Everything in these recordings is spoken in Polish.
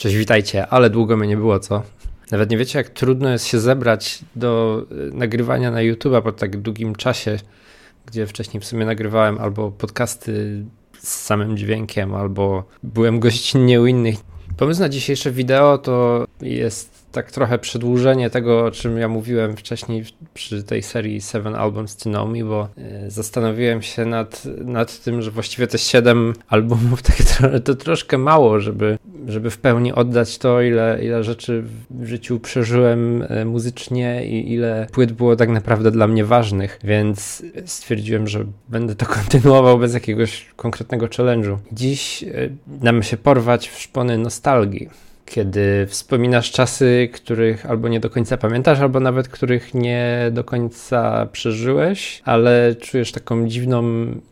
Cześć, witajcie, ale długo mnie nie było, co? Nawet nie wiecie, jak trudno jest się zebrać do y, nagrywania na YouTube'a po tak długim czasie, gdzie wcześniej w sumie nagrywałem albo podcasty z samym dźwiękiem, albo byłem gościnnie u innych. Pomysł na dzisiejsze wideo to jest tak trochę przedłużenie tego, o czym ja mówiłem wcześniej przy tej serii Seven Albums to Know Me, bo e, zastanowiłem się nad, nad tym, że właściwie te siedem albumów tak to troszkę mało, żeby, żeby w pełni oddać to, ile, ile rzeczy w życiu przeżyłem e, muzycznie i ile płyt było tak naprawdę dla mnie ważnych, więc stwierdziłem, że będę to kontynuował bez jakiegoś konkretnego challenge'u. Dziś e, damy się porwać w szpony nostalgii kiedy wspominasz czasy, których albo nie do końca pamiętasz, albo nawet których nie do końca przeżyłeś, ale czujesz taką dziwną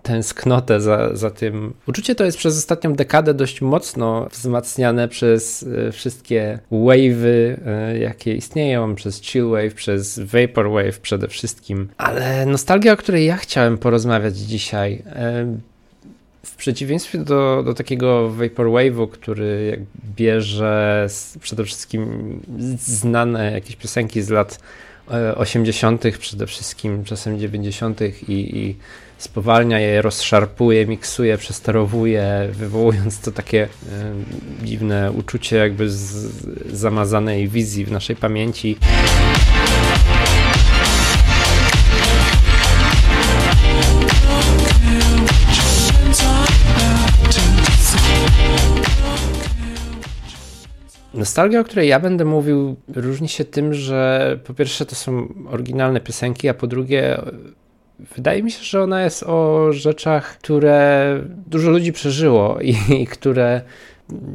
tęsknotę za, za tym. Uczucie to jest przez ostatnią dekadę dość mocno wzmacniane przez e, wszystkie wave'y, e, jakie istnieją, przez chill wave, przez vaporwave przede wszystkim. Ale nostalgia, o której ja chciałem porozmawiać dzisiaj, e, w przeciwieństwie do, do takiego Vaporwave'u, który bierze przede wszystkim znane jakieś piosenki z lat 80., e, przede wszystkim czasem 90. i, i spowalnia je, rozszarpuje, miksuje, przesterowuje, wywołując to takie y, dziwne uczucie jakby z zamazanej wizji w naszej pamięci. Nostalgia, o której ja będę mówił, różni się tym, że po pierwsze to są oryginalne piosenki, a po drugie wydaje mi się, że ona jest o rzeczach, które dużo ludzi przeżyło i, i które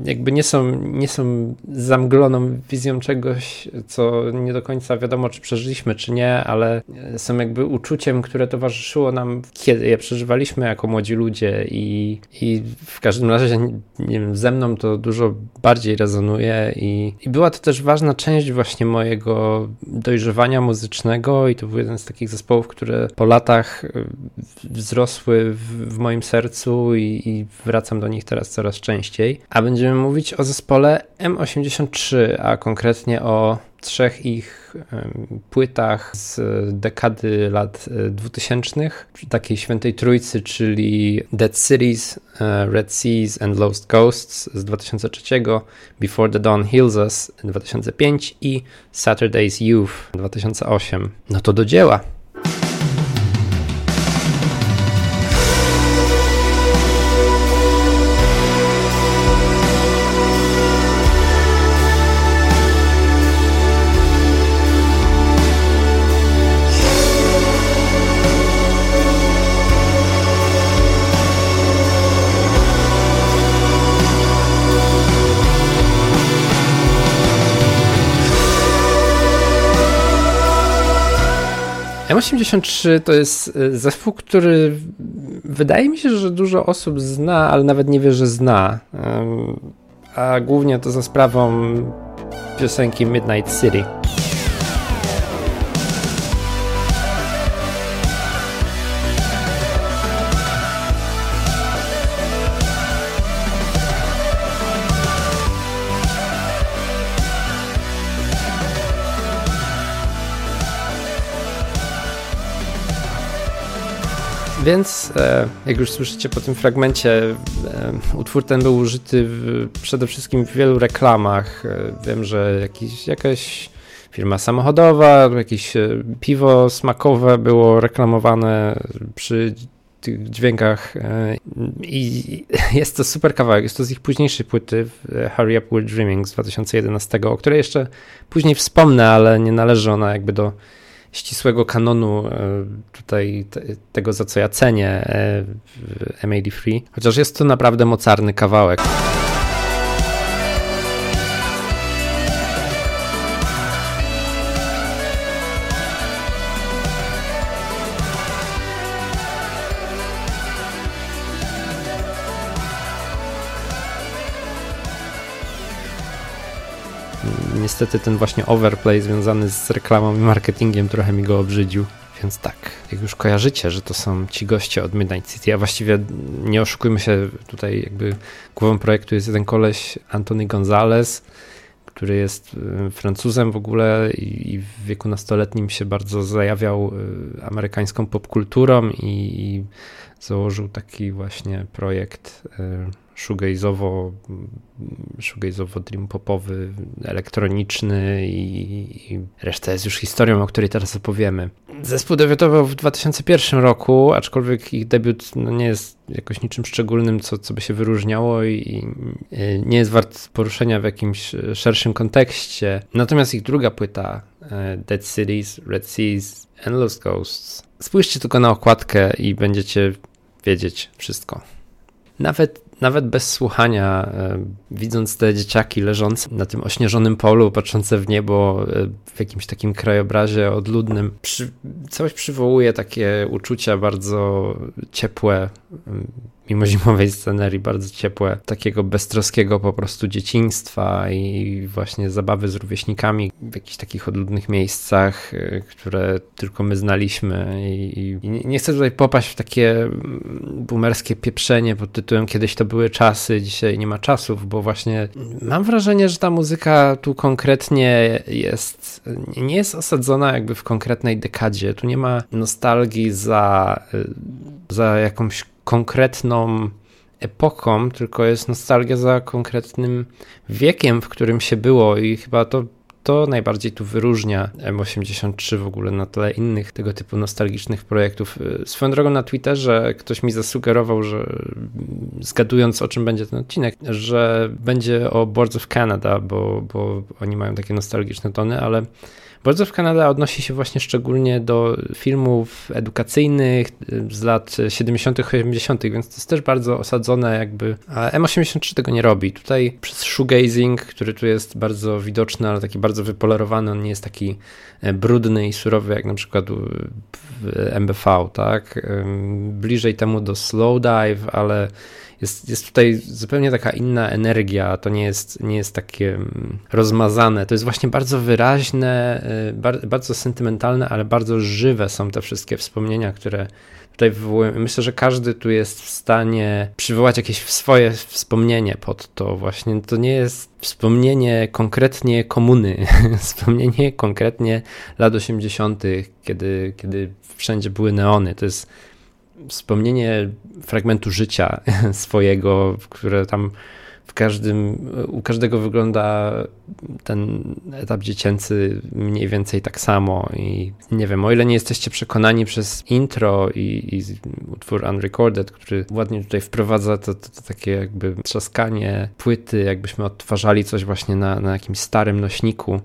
jakby nie są, nie są zamgloną wizją czegoś, co nie do końca wiadomo, czy przeżyliśmy, czy nie, ale są jakby uczuciem, które towarzyszyło nam, kiedy je przeżywaliśmy jako młodzi ludzie i, i w każdym razie, nie wiem, ze mną to dużo bardziej rezonuje i, i była to też ważna część właśnie mojego dojrzewania muzycznego i to był jeden z takich zespołów, które po latach y, wzrosły w, w moim sercu i, i wracam do nich teraz coraz częściej. A będziemy mówić o zespole M83, a konkretnie o trzech ich płytach z dekady lat 2000, e, takiej świętej trójcy, czyli Dead Cities, e, Red Seas and Lost Ghosts z 2003, Before the Dawn Heals Us 2005 i Saturday's Youth 2008. No to do dzieła. M83 to jest e, zespół, który wydaje mi się, że dużo osób zna, ale nawet nie wie, że zna. A głównie to za sprawą piosenki Midnight City. Więc, e, jak już słyszycie po tym fragmencie, e, utwór ten był użyty w, przede wszystkim w wielu reklamach. E, wiem, że jakiś, jakaś firma samochodowa, jakieś piwo smakowe było reklamowane przy tych dźwiękach i jest to super kawałek. Jest to z ich późniejszej płyty Hurry Up We're Dreaming z 2011, o której jeszcze później wspomnę, ale nie należy ona jakby do ścisłego kanonu e, tutaj tego, za co ja cenię e, w MAD3, chociaż jest to naprawdę mocarny kawałek. Niestety ten właśnie overplay związany z reklamą i marketingiem trochę mi go obrzydził. Więc tak, jak już kojarzycie, że to są ci goście od Midnight City, a właściwie nie oszukujmy się, tutaj jakby głową projektu jest jeden koleś, Antony Gonzalez, który jest y, Francuzem w ogóle i w wieku nastoletnim się bardzo zajawiał y, amerykańską popkulturą i założył taki właśnie projekt y, shoegaze'owo, shoegaze'owo dream popowy, elektroniczny i, i, reszta jest już historią, o której teraz opowiemy. Zespół debiutował w 2001 roku, aczkolwiek ich debiut no, nie jest jakoś niczym szczególnym, co, co by się wyróżniało i, i nie jest wart poruszenia w jakimś szerszym kontekście. Natomiast ich druga płyta, e, Dead Cities, Red Seas, Endless Ghosts, spójrzcie tylko na okładkę i będziecie wiedzieć wszystko. Nawet nawet bez słuchania, e, widząc te dzieciaki leżące na tym ośnieżonym polu, patrzące w niebo e, w jakimś takim krajobrazie odludnym, przy, coś przywołuje takie uczucia bardzo ciepłe, mimo zimowej scenerii, bardzo ciepłe, takiego beztroskiego po prostu dzieciństwa i właśnie zabawy z rówieśnikami w jakichś takich odludnych miejscach, e, które tylko my znaliśmy i, i nie chcę tutaj popaść w takie boomerskie pieprzenie pod tytułem kiedyś to były czasy, dzisiaj nie ma czasów, bo właśnie mam wrażenie, że ta muzyka tu konkretnie jest, nie jest osadzona jakby w konkretnej dekadzie, tu nie ma nostalgii za, e, za jakąś konkretną epoką, tylko jest nostalgia za konkretnym wiekiem, w którym się było i chyba to to najbardziej tu wyróżnia M83 w ogóle na tle innych tego typu nostalgicznych projektów. Swoją drogą na Twitterze ktoś mi zasugerował, że zgadując o czym będzie ten odcinek, że będzie o Boards of Canada, bo, bo oni mają takie nostalgiczne tony, ale bardzo w Kanada odnosi się właśnie szczególnie do filmów edukacyjnych z lat 70., 80., więc to jest też bardzo osadzone, jakby. A M83 tego nie robi. Tutaj przez shoegazing, który tu jest bardzo widoczny, ale taki bardzo wypolerowany, on nie jest taki e, brudny i surowy, jak na przykład w MBV, tak? Bliżej temu do slow dive, ale jest, jest tutaj zupełnie taka inna energia, to nie jest, nie jest takie mm, rozmazane, to jest właśnie bardzo wyraźne, y, bardzo sentymentalne, ale bardzo żywe są te wszystkie wspomnienia, które tutaj wywołują. Myślę, że każdy tu jest w stanie przywołać jakieś swoje wspomnienie pod to właśnie. To nie jest wspomnienie konkretnie komuny, wspomnienie konkretnie lat 80., kiedy, kiedy wszędzie były neony. To jest wspomnienie fragmentu życia swojego, które tam w każdym, u każdego wygląda ten etap dziecięcy mniej więcej tak samo i nie wiem, o ile nie jesteście przekonani przez intro i, i utwór Unrecorded, który ładnie tutaj wprowadza to, to, to, takie jakby trzaskanie płyty, jakbyśmy odtwarzali coś właśnie na, na jakimś starym nośniku.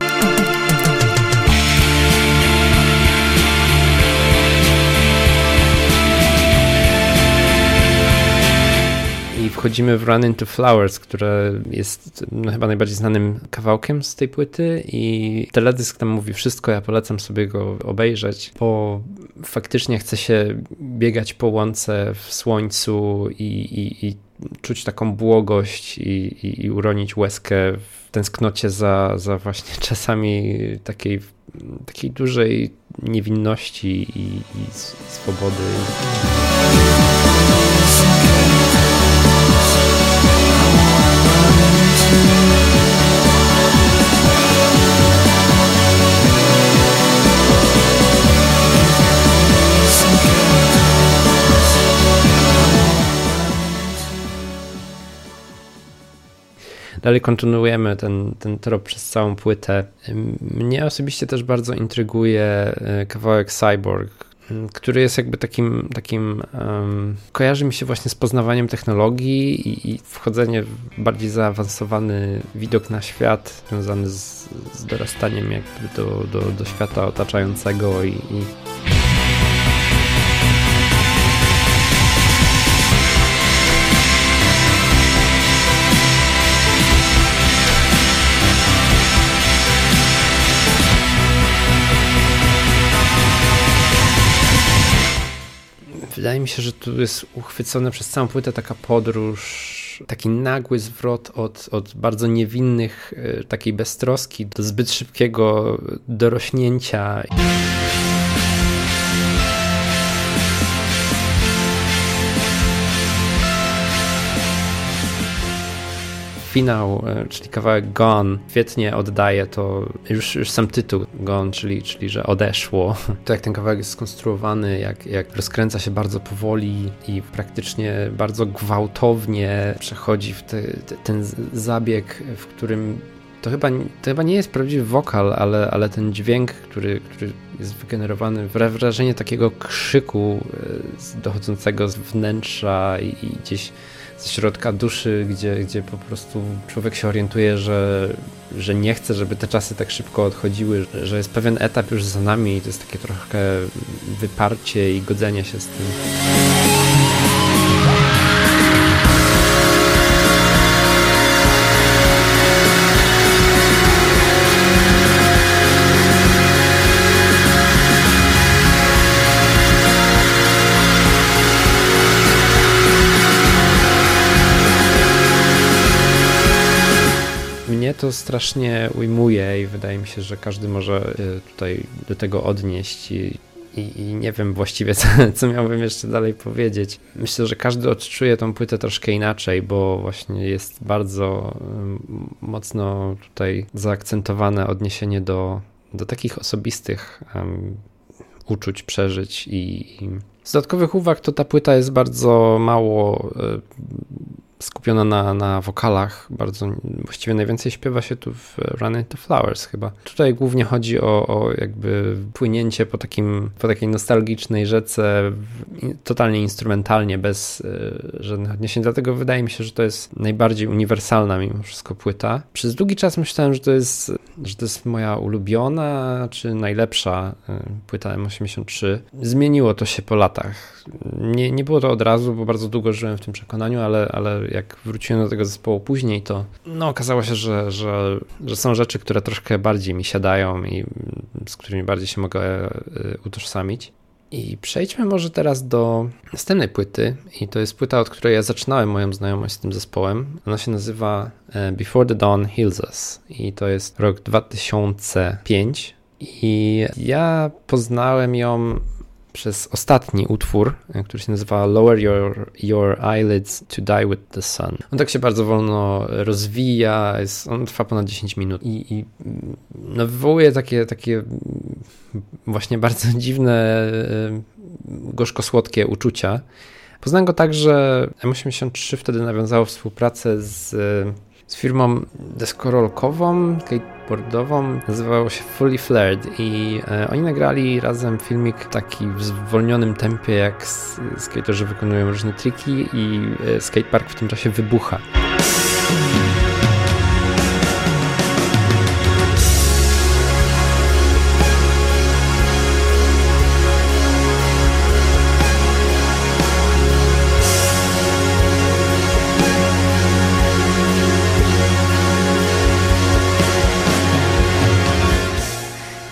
Wchodzimy w Run into Flowers, które jest no, chyba najbardziej znanym kawałkiem z tej płyty i teledysk tam mówi wszystko, ja polecam sobie go obejrzeć, bo faktycznie chce się biegać po łące w słońcu i, i, i czuć taką błogość i, i, i uronić łezkę w tęsknocie za, za właśnie czasami takiej, takiej dużej niewinności i, i swobody. Dalej kontynuujemy ten, ten trop przez całą płytę. Mnie osobiście też bardzo intryguje e, kawałek Cyborg, który jest jakby takim, takim um, kojarzy mi się właśnie z poznawaniem technologii i, i wchodzenie w bardziej zaawansowany widok na świat związany z, z dorastaniem jakby do, do, do świata otaczającego i, i wydaje mi się, że tu jest uchwycona przez całą płytę taka podróż, taki nagły zwrot od, od bardzo niewinnych, e, takiej beztroski do zbyt szybkiego dorośnięcia. Finał, e, czyli kawałek Gone, świetnie oddaje to już, już sam tytuł Gone, czyli, czyli że odeszło. To jak ten kawałek jest skonstruowany, jak, jak rozkręca się bardzo powoli i praktycznie bardzo gwałtownie przechodzi w te, te, ten zabieg, w którym to chyba, to chyba nie jest prawdziwy wokal, ale, ale ten dźwięk, który, który jest wygenerowany, wrażenie takiego krzyku e, dochodzącego z wnętrza i, i gdzieś ze środka duszy, gdzie, gdzie po prostu człowiek się orientuje, że, że nie chce, żeby te czasy tak szybko odchodziły, że jest pewien etap już za nami i to jest takie trochę wyparcie i godzenie się z tym. To strasznie ujmuje i wydaje mi się, że każdy może y, tutaj do tego odnieść i, i, i nie wiem właściwie, co, co miałbym jeszcze dalej powiedzieć. Myślę, że każdy odczuje tą płytę troszkę inaczej, bo właśnie jest bardzo mocno tutaj zaakcentowane odniesienie do, do takich osobistych um, uczuć, przeżyć i, i z dodatkowych uwag to ta płyta jest bardzo mało y, skupiona na, na wokalach. Bardzo właściwie najwięcej śpiewa się tu w Run Into Flowers chyba. Tutaj głównie chodzi o, o jakby płynięcie po, takim, po takiej nostalgicznej rzece, totalnie instrumentalnie, bez y, żadnych odniesień. Dlatego wydaje mi się, że to jest najbardziej uniwersalna mimo wszystko płyta. Przez długi czas myślałem, że to jest, że to jest moja ulubiona czy najlepsza y, płyta M83. Zmieniło to się po latach. Nie, nie było to od razu, bo bardzo długo żyłem w tym przekonaniu, ale, ale jak wróciłem do tego zespołu później, to no, okazało się, że, że, że są rzeczy, które troszkę bardziej mi siadają i z którymi bardziej się mogę e, utożsamić. I przejdźmy może teraz do następnej płyty. I to jest płyta, od której ja zaczynałem moją znajomość z tym zespołem. Ona się nazywa e, Before the Dawn Heals Us. I to jest rok 2005. I ja poznałem ją przez ostatni utwór, e, który się nazywa Lower Your, Your Eyelids to Die with the Sun. On tak się bardzo wolno rozwija, jest, on trwa ponad 10 minut i, i no, wywołuje takie, takie właśnie bardzo dziwne, e, gorzko-słodkie uczucia. Poznałem go tak, że M83 wtedy nawiązało współpracę z z firmą deskorolkową, skateboardową, nazywało się Fully Flared i e, oni nagrali razem filmik taki w zwolnionym tempie, jak skaterzy wykonują różne triki i e, skatepark w tym czasie wybucha.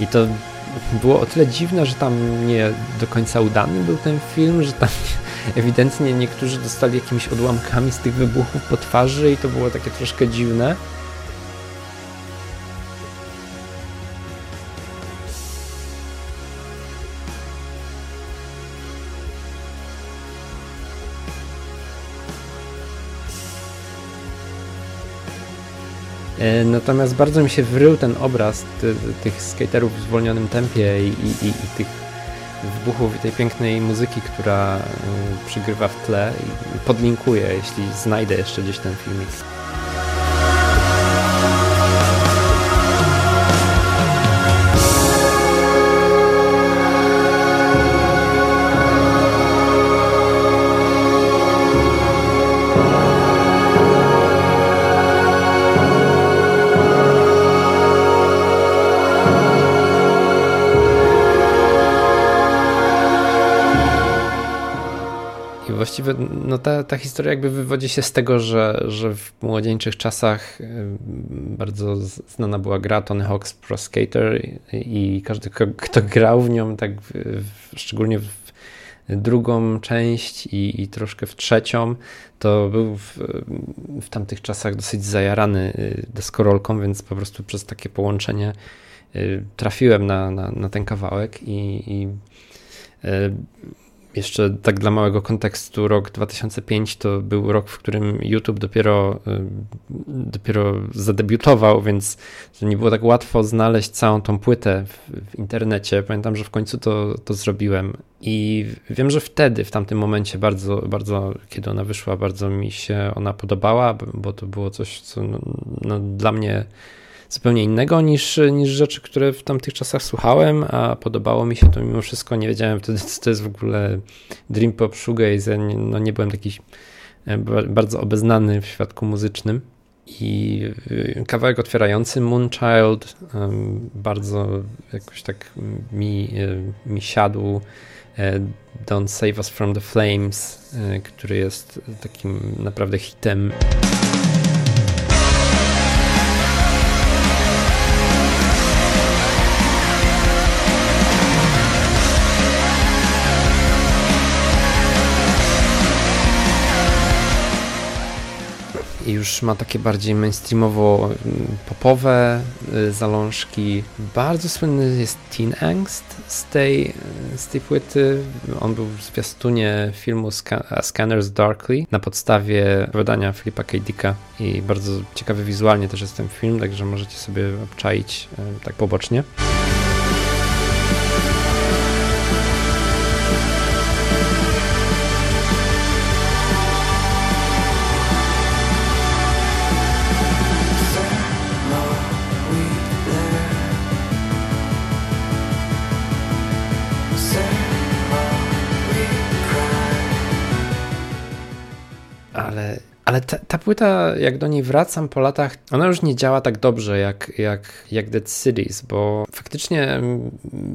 I to było o tyle dziwne, że tam nie do końca udany był ten film, że tam ewidentnie niektórzy dostali jakimiś odłamkami z tych wybuchów po twarzy i to było takie troszkę dziwne. Natomiast bardzo mi się wrył ten obraz ty, tych skaterów w zwolnionym tempie i, i, i, tych wybuchów i tej pięknej muzyki, która y, przygrywa w tle i podlinkuję, jeśli znajdę jeszcze gdzieś ten filmik. Właściwie no ta, ta historia jakby wywodzi się z tego, że, że w młodzieńczych czasach y, bardzo znana była gra Tony Hawk's Pro Skater i każdy, kto grał w nią, tak szczególnie w drugą część i, i, troszkę w trzecią, to był w, w tamtych czasach dosyć zajarany y, deskorolką, więc po prostu przez takie połączenie y, trafiłem na, na, na ten kawałek i, i jeszcze tak dla małego kontekstu, rok 2005 to był rok, w którym YouTube dopiero, y, dopiero zadebiutował, więc nie było tak łatwo znaleźć całą tą płytę w, w internecie. Pamiętam, że w końcu to, to zrobiłem i wiem, że wtedy, w tamtym momencie bardzo, bardzo, kiedy ona wyszła, bardzo mi się ona podobała, bo to było coś, co no, no, dla mnie zupełnie innego niż, niż rzeczy, które w tamtych czasach słuchałem, a podobało mi się to mimo wszystko. Nie wiedziałem wtedy, co to jest w ogóle Dream Pop Shoegaze. No, nie byłem taki e, bardzo obeznany w świadku muzycznym. I e, kawałek otwierający Moonchild bardzo jakoś tak mi, e, mi siadł. Don't Save Us From The Flames, który jest takim naprawdę hitem. I już ma takie bardziej mainstreamowo mm, popowe y, zalążki. Bardzo słynny jest Teen Angst z tej, z tej płyty. On był w zwiastunie filmu Scanners Darkly na podstawie opowiadania Filipa K. Dicka i bardzo ciekawy wizualnie też jest ten film, także możecie sobie obczaić y, tak pobocznie. Płyta, jak do niej wracam po latach, ona już nie działa tak dobrze jak, jak, jak Dead Cities, bo faktycznie mm,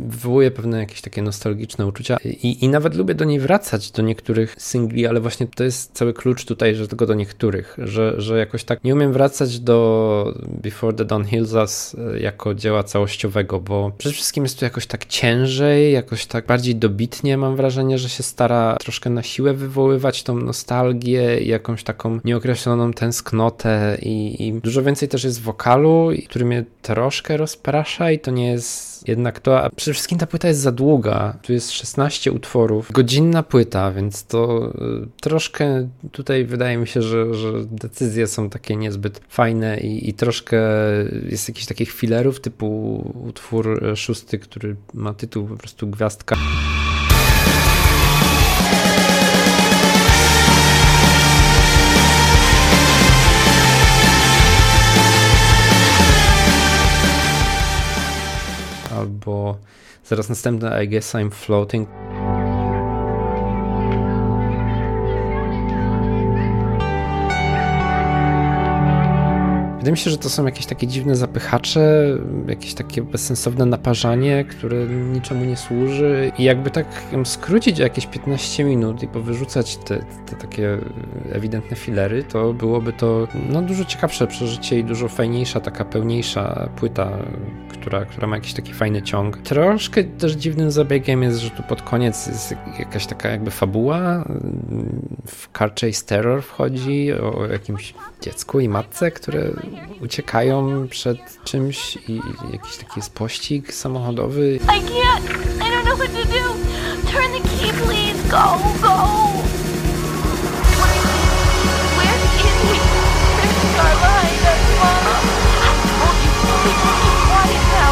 wywołuje pewne jakieś takie nostalgiczne uczucia. I, i nawet lubię do niej wracać, do niektórych singli, ale właśnie to jest cały klucz tutaj, że tylko do niektórych, że, że jakoś tak nie umiem wracać do Before the Dawn Hills Us e, jako dzieła całościowego, bo przede wszystkim jest tu jakoś tak ciężej, jakoś tak bardziej dobitnie mam wrażenie, że się stara troszkę na siłę wywoływać tą nostalgię i jakąś taką nieokreśloną tęsknotę i, i, dużo więcej też jest wokalu, który mnie troszkę rozprasza i to nie jest jednak to, a przede wszystkim ta płyta jest za długa. Tu jest 16 utworów, godzinna płyta, więc to y, troszkę tutaj wydaje mi się, że, że decyzje są takie niezbyt fajne i, i troszkę jest jakichś takich filerów typu utwór szósty, który ma tytuł po prostu Gwiazdka. Albo zaraz następne I guess I'm floating. Wydaje mi się, że to są jakieś takie dziwne zapychacze, jakieś takie bezsensowne naparzanie, które niczemu nie służy i jakby tak skrócić o jakieś 15 minut i powyrzucać te, te takie ewidentne filery, to byłoby to no, dużo ciekawsze przeżycie i dużo fajniejsza, taka pełniejsza płyta, która, która ma jakiś taki fajny ciąg. Troszkę też dziwnym zabiegiem jest, że tu pod koniec jest jakaś taka jakby fabuła. W Car Chase Terror wchodzi o jakimś dziecku i matce, które uciekają przed czymś i jakiś taki jest pościg samochodowy. I can't! I don't know what to do! Turn the key please! Go! Go! Where is he? There's a car behind us, Mom! I told you, please keep quiet now!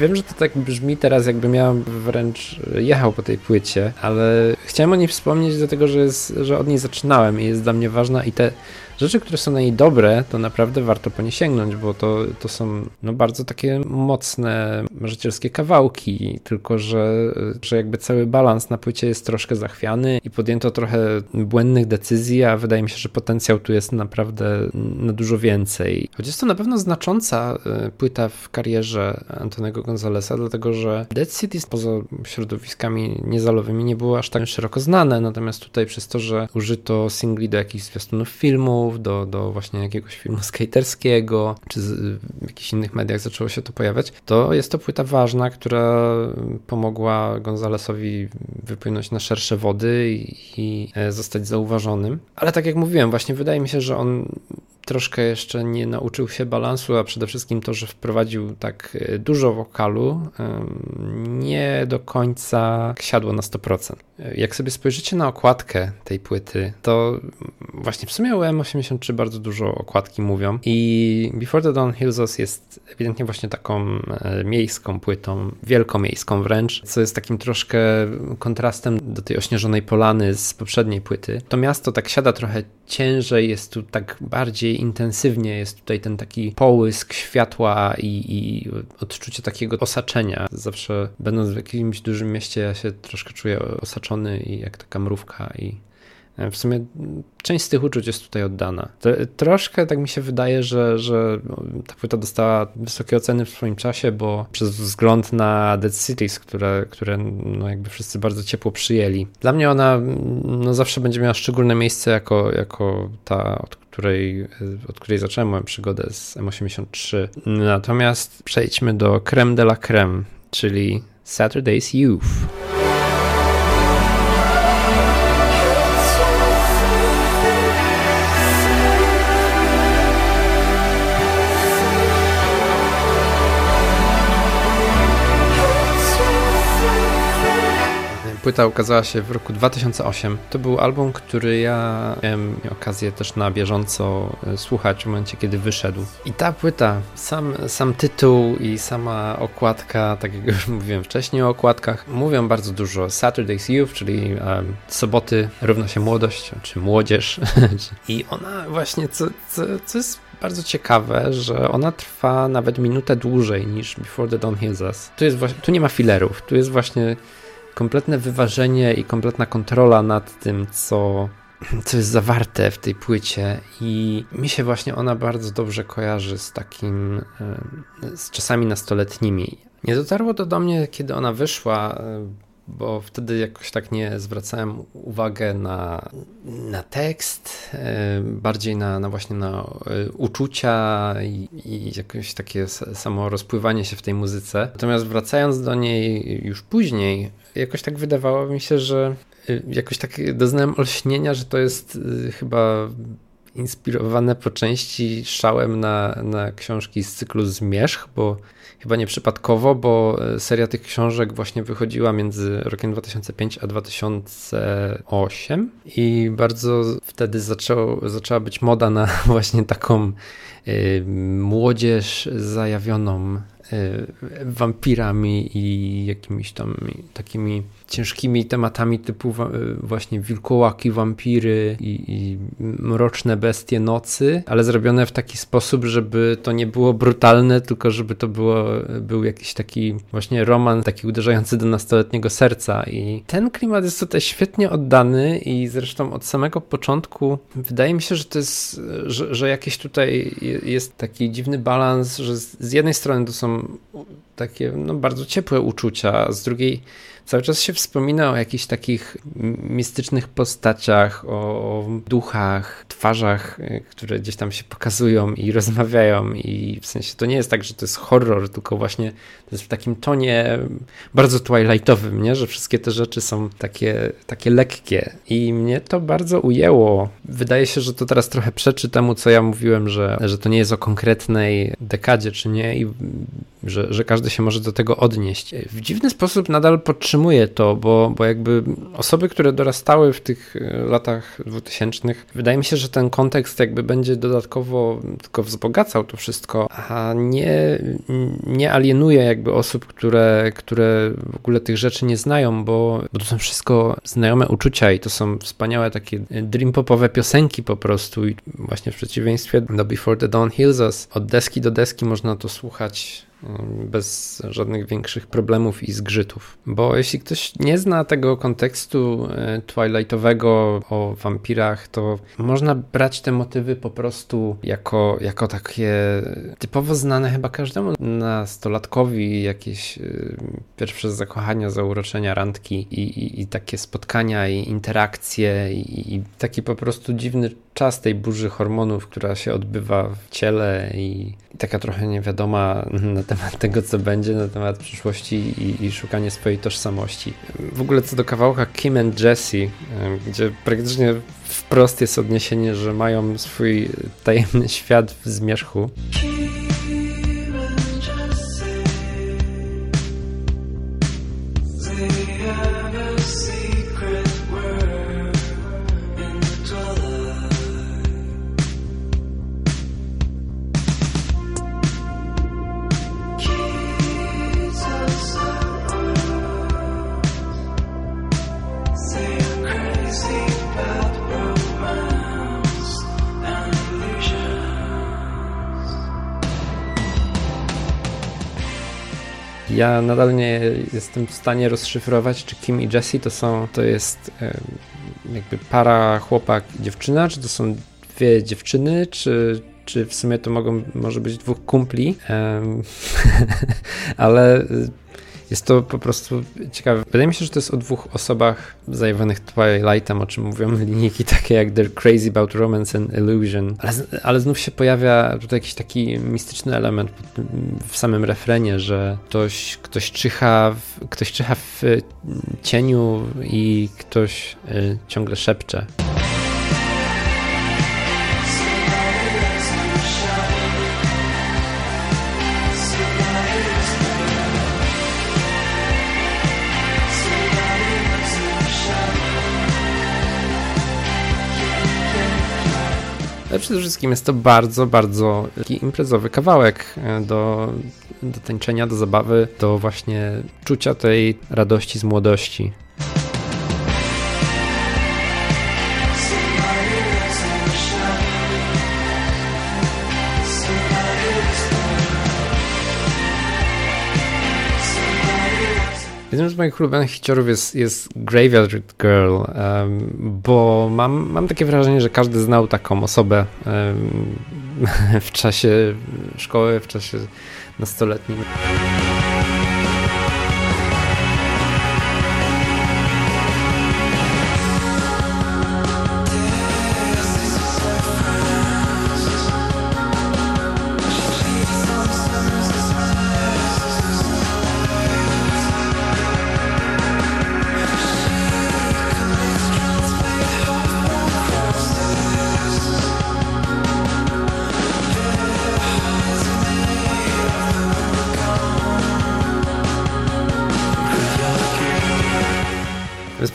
Wiem, że to tak brzmi teraz, jakby miałem wręcz jechał po tej płycie, ale chciałem o niej wspomnieć, dlatego że, jest, że od niej zaczynałem i jest dla mnie ważna i te rzeczy, które są na niej dobre, to naprawdę warto po nie sięgnąć, bo to, to są no, bardzo takie mocne, marzycielskie kawałki, tylko że, że jakby cały balans na płycie jest troszkę zachwiany i podjęto trochę błędnych decyzji, a wydaje mi się, że potencjał tu jest naprawdę na dużo więcej. Choć jest to na pewno znacząca e, płyta w karierze Antonego Gonzalesa, dlatego że Dead Cities poza środowiskami niezalowymi nie było aż tak szeroko znane, natomiast tutaj przez to, że użyto singli do jakichś zwiastunów filmu, filmów, do, do właśnie jakiegoś filmu skaterskiego, czy z, w jakichś innych mediach zaczęło się to pojawiać, to jest to płyta ważna, która pomogła Gonzalesowi wypłynąć na szersze wody i, i e, zostać zauważonym. Ale tak jak mówiłem, właśnie wydaje mi się, że on troszkę jeszcze nie nauczył się balansu, a przede wszystkim to, że wprowadził tak e, dużo wokalu, nie do końca siadło na 100%. Jak sobie spojrzycie na okładkę tej płyty, to właśnie w sumie o M83 bardzo dużo okładki mówią i Before the Dawn Hills Us jest ewidentnie właśnie taką e, miejską płytą, wielkomiejską wręcz, co jest takim troszkę kontrastem do tej ośnieżonej polany z poprzedniej płyty. To miasto tak siada trochę ciężej, jest tu tak bardziej intensywnie, jest tutaj ten taki połysk światła i, i odczucie takiego osaczenia. Zawsze będąc w jakimś dużym mieście, ja się troszkę czuję osaczony i jak taka mrówka i E, w sumie część z tych uczuć jest tutaj oddana. Troszkę tak mi się wydaje, że, że ta płyta dostała wysokie oceny w swoim czasie, bo przez wzgląd na Dead Cities, które, które no jakby wszyscy bardzo ciepło przyjęli. Dla mnie ona no zawsze będzie miała szczególne miejsce jako, jako ta, od której, od której zacząłem moją przygodę z M83. Natomiast przejdźmy do creme de la creme, czyli Saturday's Youth. Płyta ukazała się w roku 2008. To był album, który ja miałem okazję też na bieżąco e, słuchać w momencie, kiedy wyszedł. I ta płyta, sam, sam tytuł i sama okładka, tak jak już mówiłem wcześniej o okładkach, mówią bardzo dużo. Saturday's Youth, czyli um, soboty równa się młodość, czy młodzież. I ona właśnie, co, co, co jest bardzo ciekawe, że ona trwa nawet minutę dłużej niż Before the Dawn Heals Us. Tu, jest właśnie, tu nie ma filerów, tu jest właśnie kompletne wyważenie i kompletna kontrola nad tym, co, co jest zawarte w tej płycie i mi się właśnie ona bardzo dobrze kojarzy z takim, z czasami nastoletnimi. Nie dotarło to do mnie, kiedy ona wyszła, bo wtedy jakoś tak nie zwracałem uwagę na, na tekst, e, bardziej na, na właśnie na e, uczucia i, i jakieś takie samo rozpływanie się w tej muzyce. Natomiast wracając do niej już później, jakoś tak wydawało mi się, że e, jakoś tak doznałem olśnienia, że to jest chyba inspirowane po części szałem na, na książki z cyklu Zmierzch, bo chyba nieprzypadkowo, bo e, seria tych książek właśnie wychodziła między rokiem 2005 a 2008 i bardzo wtedy zaczęła być moda na właśnie taką y, młodzież zajawioną wampirami i jakimiś tam takimi ciężkimi tematami typu właśnie wilkołaki, wampiry i, i, mroczne bestie nocy, ale zrobione w taki sposób, żeby to nie było brutalne, tylko żeby to było, był jakiś taki właśnie roman, taki uderzający do nastoletniego serca. I ten klimat jest tutaj świetnie oddany i zresztą od samego początku wydaje mi się, że to jest, że, że jakiś tutaj jest taki dziwny balans, że z jednej strony to są takie no, bardzo ciepłe uczucia, z drugiej Cały czas się wspomina o jakichś takich mistycznych postaciach, o duchach, twarzach, y, które gdzieś tam się pokazują i rozmawiają i w sensie to nie jest tak, że to jest horror, tylko właśnie to jest w takim tonie bardzo twilightowym, nie? że wszystkie te rzeczy są takie, takie lekkie i mnie to bardzo ujęło. Wydaje się, że to teraz trochę przeczy temu, co ja mówiłem, że, że to nie jest o konkretnej dekadzie, czy nie i że, że każdy się może do tego odnieść. W dziwny sposób nadal podtrzymuję to, bo, bo jakby osoby, które dorastały w tych e, latach 2000, wydaje mi się, że ten kontekst jakby będzie dodatkowo tylko wzbogacał to wszystko, a nie, nie alienuje jakby osób, które, które w ogóle tych rzeczy nie znają, bo, bo to są wszystko znajome uczucia i to są wspaniałe takie dream popowe piosenki po prostu i właśnie w przeciwieństwie do Before the Dawn Heals Us, od deski do deski można to słuchać bez żadnych większych problemów i zgrzytów. Bo jeśli ktoś nie zna tego kontekstu e, twilightowego o wampirach, to można brać te motywy po prostu jako, jako takie typowo znane chyba każdemu nastolatkowi jakieś e, pierwsze zakochania, zauroczenia, randki i, i, i takie spotkania i interakcje i, i taki po prostu dziwny czas tej burzy hormonów, która się odbywa w ciele i taka trochę niewiadoma na temat tego, co będzie, na temat przyszłości i, i szukanie swojej tożsamości. W ogóle co do kawałka Kim and Jesse, gdzie praktycznie wprost jest odniesienie, że mają swój tajemny świat w zmierzchu. Ja nadal nie jestem w stanie rozszyfrować, czy Kim i Jessie to są, to jest jakby para chłopak dziewczyna, czy to są dwie dziewczyny, czy, czy w sumie to mogą, może być dwóch kumpli, um, ale jest to po prostu ciekawe. Wydaje mi się, że to jest o dwóch osobach zajmowanych Twilightem, o czym mówią linijki takie jak They're Crazy About Romance and Illusion. Ale, ale znów się pojawia tutaj jakiś taki mistyczny element w samym refrenie, że ktoś, ktoś, czyha, w, ktoś czyha w cieniu i ktoś y, ciągle szepcze. Ale przede wszystkim jest to bardzo, bardzo taki imprezowy kawałek e, do, do tańczenia, do zabawy, do właśnie czucia tej radości z młodości. Jednym z moich ulubionych hiciorów jest, jest Graveyard Girl, bo mam, mam takie wrażenie, że każdy znał taką osobę w czasie szkoły, w czasie nastoletnim.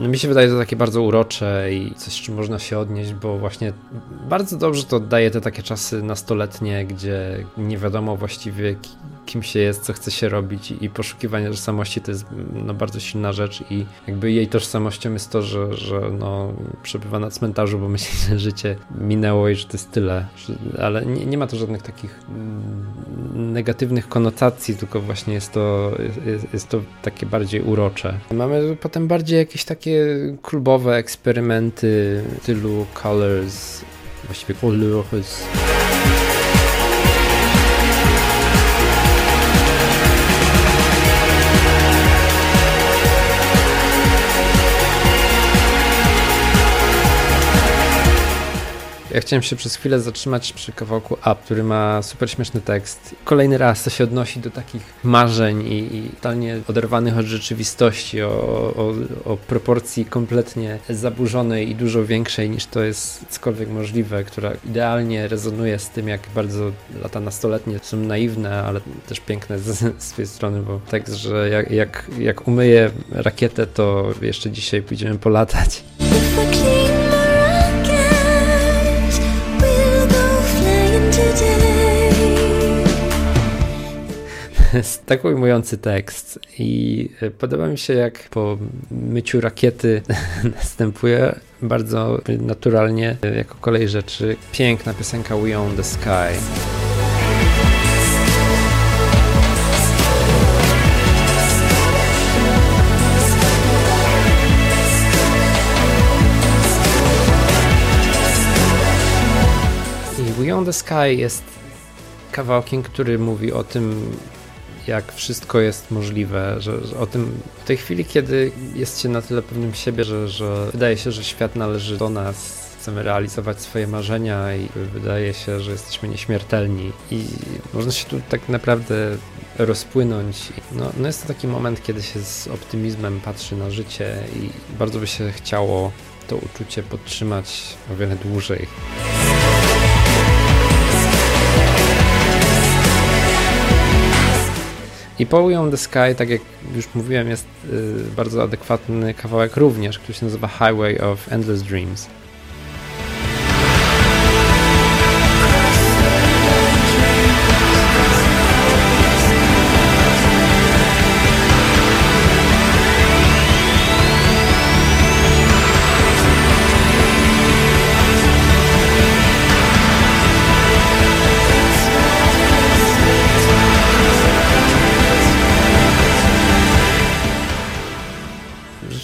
mi się wydaje to takie bardzo urocze i coś, czym można się odnieść, bo właśnie bardzo dobrze to daje te takie czasy nastoletnie, gdzie nie wiadomo właściwie kim się jest, co chce się robić i poszukiwanie tożsamości to jest no, bardzo silna rzecz i jakby jej tożsamością jest to, że, że no, przebywa na cmentarzu, bo myśli, że życie minęło i że to jest tyle, ale nie, nie ma to żadnych takich mm, negatywnych konotacji, tylko właśnie jest to, jest, jest to takie bardziej urocze. Mamy potem bardziej jakieś takie klubowe eksperymenty w stylu Colors, właściwie Colors. Ja chciałem się przez chwilę zatrzymać przy kawałku Up, który ma super śmieszny tekst. Kolejny raz to się odnosi do takich marzeń i, i totalnie oderwanych od rzeczywistości, o, o, o, proporcji kompletnie zaburzonej i dużo większej niż to jest cokolwiek możliwe, która idealnie rezonuje z tym, jak bardzo lata nastoletnie są naiwne, ale też piękne z, z swojej strony, bo tekst, że jak, jak, jak umyję rakietę, to jeszcze dzisiaj pójdziemy polatać. tak ujmujący tekst i e, podoba mi się jak po myciu rakiety następuje bardzo naturalnie e, jako kolej rzeczy piękna piosenka We Own The Sky. Beyond the Sky jest kawałkiem, który mówi o tym, jak wszystko jest możliwe, że, że, o tym w tej chwili, kiedy jest się na tyle pewnym siebie, że, że wydaje się, że świat należy do nas, chcemy realizować swoje marzenia i wydaje się, że jesteśmy nieśmiertelni i można się tu tak naprawdę rozpłynąć. No, no jest to taki moment, kiedy się z optymizmem patrzy na życie i bardzo by się chciało to uczucie podtrzymać o wiele dłużej. I Poły the Sky, tak jak już mówiłem, jest y, bardzo adekwatny kawałek również, który się nazywa Highway of Endless Dreams.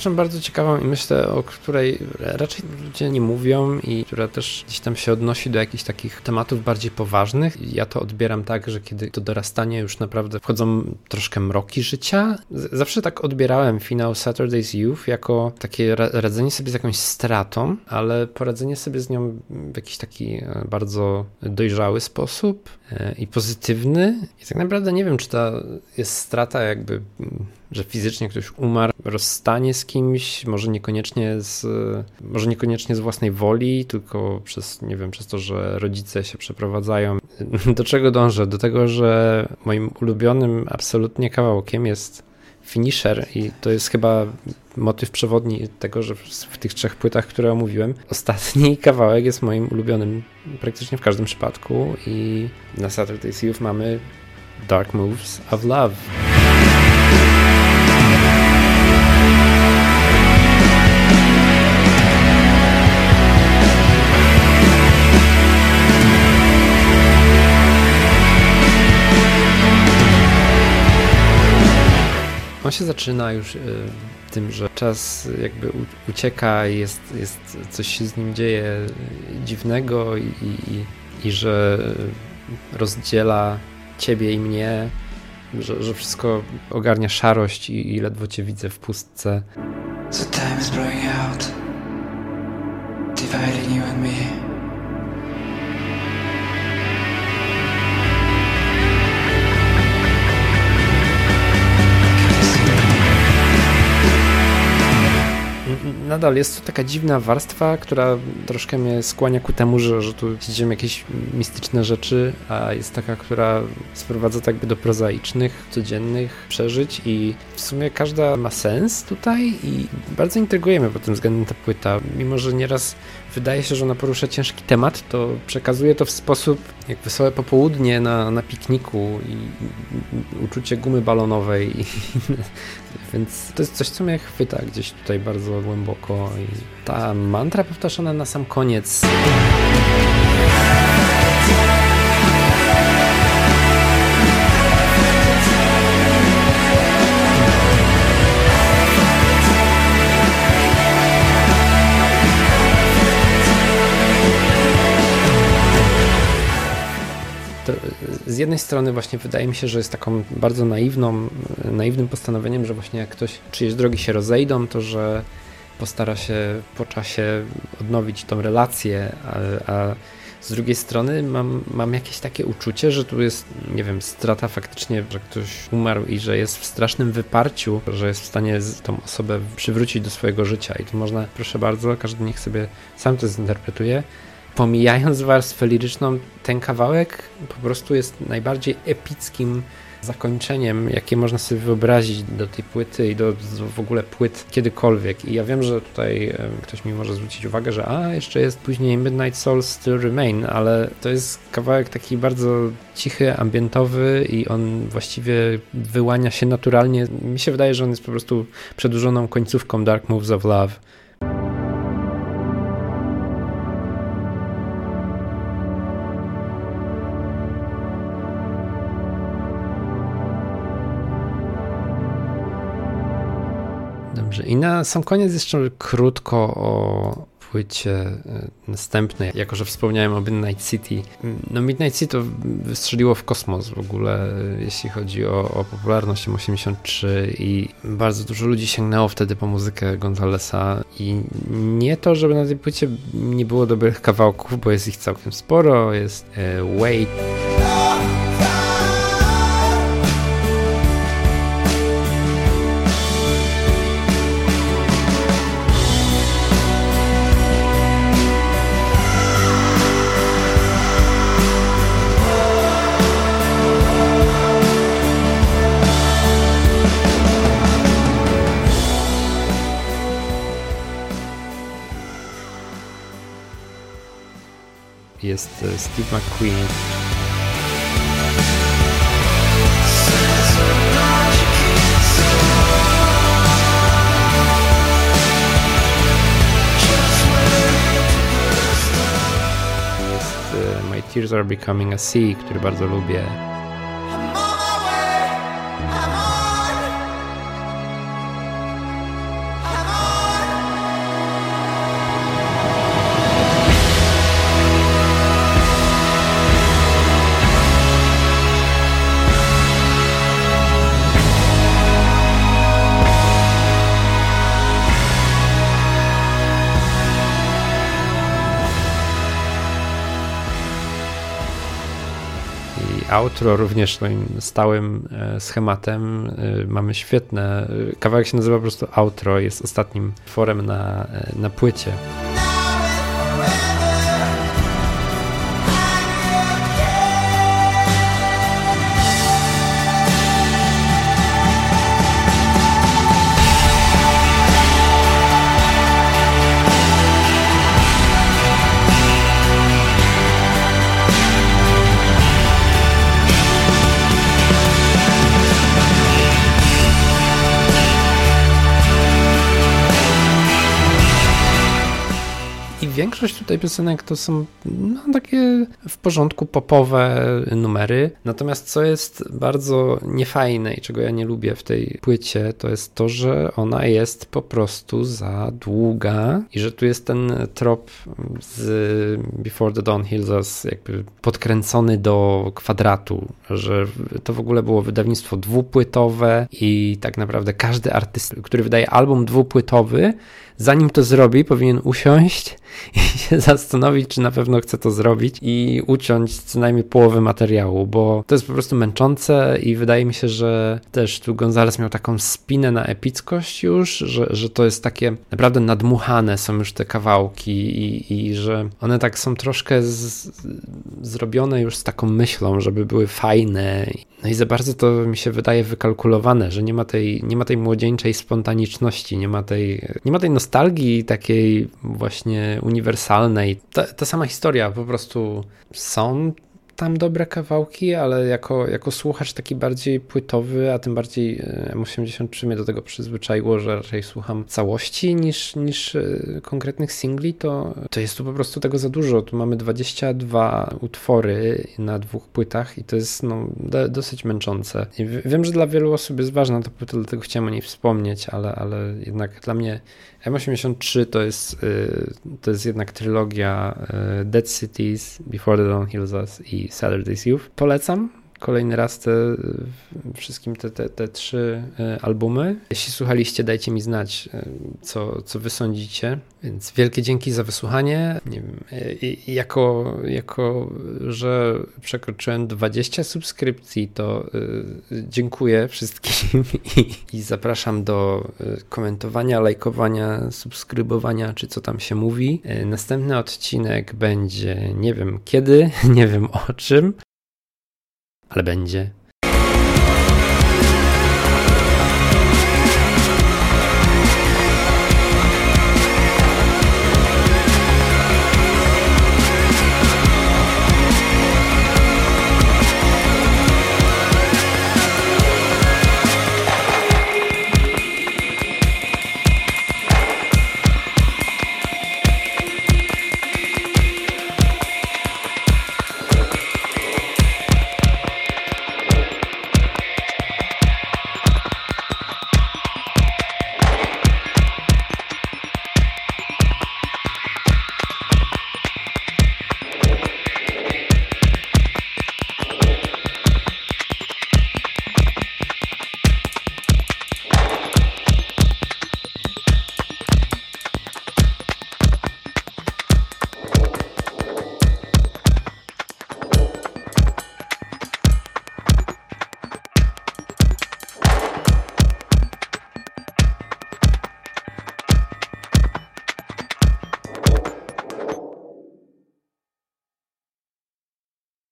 Rzeczą bardzo ciekawą i myślę, o której raczej ludzie nie mówią i która też gdzieś tam się odnosi do jakichś takich tematów bardziej poważnych. Ja to odbieram tak, że kiedy to dorastanie już naprawdę wchodzą troszkę mroki życia. Zawsze tak odbierałem finał Saturday's Youth jako takie radzenie sobie z jakąś stratą, ale poradzenie sobie z nią w jakiś taki e, bardzo dojrzały sposób i pozytywny. I tak naprawdę nie wiem, czy ta jest strata jakby że fizycznie ktoś umarł, rozstanie z kimś, może niekoniecznie z, może niekoniecznie z własnej woli, tylko przez, nie wiem, przez to, że rodzice się przeprowadzają. Do czego dążę? Do tego, że moim ulubionym absolutnie kawałkiem jest finisher i to jest chyba motyw przewodni tego, że w tych trzech płytach, które omówiłem, ostatni kawałek jest moim ulubionym praktycznie w każdym przypadku i na Saturday's Youth mamy Dark Moves of Love. Się zaczyna już y, tym, że czas jakby ucieka jest, jest, coś się z nim dzieje dziwnego i, i, i że rozdziela ciebie i mnie, że, że wszystko ogarnia szarość i, i ledwo cię widzę w pustce. So time is out, dividing you and me. Nadal jest to taka dziwna warstwa, która troszkę mnie skłania ku temu, że, że tu dzieją jakieś mistyczne rzeczy, a jest taka, która sprowadza tak do prozaicznych, codziennych przeżyć i w sumie każda ma sens tutaj i bardzo intrygujemy pod tym względem ta płyta, mimo że nieraz wydaje się, że ona porusza ciężki temat, to przekazuje to w sposób jak wesołe popołudnie na, na pikniku i, uczucie gumy balonowej. I, więc to jest coś, co mnie chwyta gdzieś tutaj bardzo głęboko. I ta mantra powtarzana na sam koniec. Z jednej strony właśnie wydaje mi się, że jest taką bardzo naiwną, naiwnym postanowieniem, że właśnie jak ktoś czyjeś drogi się rozejdą, to że postara się po czasie odnowić tą relację, a, a z drugiej strony mam, mam jakieś takie uczucie, że tu jest, nie wiem, strata faktycznie, że ktoś umarł i że jest w strasznym wyparciu, że jest w stanie tą osobę przywrócić do swojego życia. I tu można, proszę bardzo, każdy niech sobie sam to zinterpretuje pomijając warstwę liryczną, ten kawałek po prostu jest najbardziej epickim zakończeniem, jakie można sobie wyobrazić do tej płyty i do, w ogóle płyt kiedykolwiek. I ja wiem, że tutaj ktoś mi może zwrócić uwagę, że a, jeszcze jest później Midnight Souls Still Remain, ale to jest kawałek taki bardzo cichy, ambientowy i on właściwie wyłania się naturalnie. Mi się wydaje, że on jest po prostu przedłużoną końcówką Dark Moves of Love. I na sam koniec jeszcze krótko o, płycie e, następnej, jako że wspomniałem o Midnight City. No Midnight City to wystrzeliło w kosmos w ogóle, e, jeśli chodzi o, o popularność M83 i bardzo dużo ludzi sięgnęło wtedy po muzykę Gonzalesa. I nie to, żeby na tej płycie nie było dobrych kawałków, bo jest ich całkiem sporo, jest e, Wait, jest e, Steve McQueen. Jest e, My Tears Are Becoming a Sea, który bardzo lubię. Outro również moim stałym e, schematem. E, mamy świetne, e, kawałek się nazywa po prostu outro, jest ostatnim tworem na, na płycie. speaking. Większość tutaj piosenek to są no, takie w porządku popowe numery. Natomiast co jest bardzo niefajne i czego ja nie lubię w tej płycie, to jest to, że ona jest po prostu za długa i że tu jest ten trop z Before the Dawn Hills jakby podkręcony do kwadratu, że to w ogóle było wydawnictwo dwupłytowe i tak naprawdę każdy artysta, który wydaje album dwupłytowy, zanim to zrobi, powinien usiąść się zastanowić, czy na pewno chce to zrobić i uciąć co najmniej połowę materiału, bo to jest po prostu męczące i wydaje mi się, że też tu Gonzales miał taką spinę na epickość już, że, że to jest takie naprawdę nadmuchane są już te kawałki i, i że one tak są troszkę z, zrobione już z taką myślą, żeby były fajne. No i za bardzo to mi się wydaje wykalkulowane, że nie ma tej, nie ma tej młodzieńczej spontaniczności, nie ma tej, nie ma tej nostalgii takiej właśnie uniwersalnej. Ta, ta sama historia, po prostu są tam dobre kawałki, ale jako, jako słuchacz taki bardziej płytowy, a tym bardziej e, M83 mnie do tego przyzwyczaiło, że raczej słucham całości niż, niż e, konkretnych singli, to, to jest tu po prostu tego za dużo. Tu mamy 22 utwory na dwóch płytach i to jest no, dosyć męczące. I wiem, że dla wielu osób jest ważna ta płyta, dlatego chciałem o niej wspomnieć, ale, ale jednak dla mnie M83 to jest, y, to jest jednak trylogia Dead Cities, Before the Dawn Hills Us i Saturday's Youth. Polecam kolejny raz te wszystkim te, te, te trzy e, albumy. Jeśli słuchaliście, dajcie mi znać, e, co, co wy sądzicie. Więc wielkie dzięki za wysłuchanie. Nie wiem, e, jako, jako, że przekroczyłem 20 subskrypcji, to dziękuję wszystkim i, i zapraszam do komentowania, lajkowania, subskrybowania, czy co tam się mówi. Następny odcinek będzie nie wiem kiedy, nie wiem o czym, ale będzie.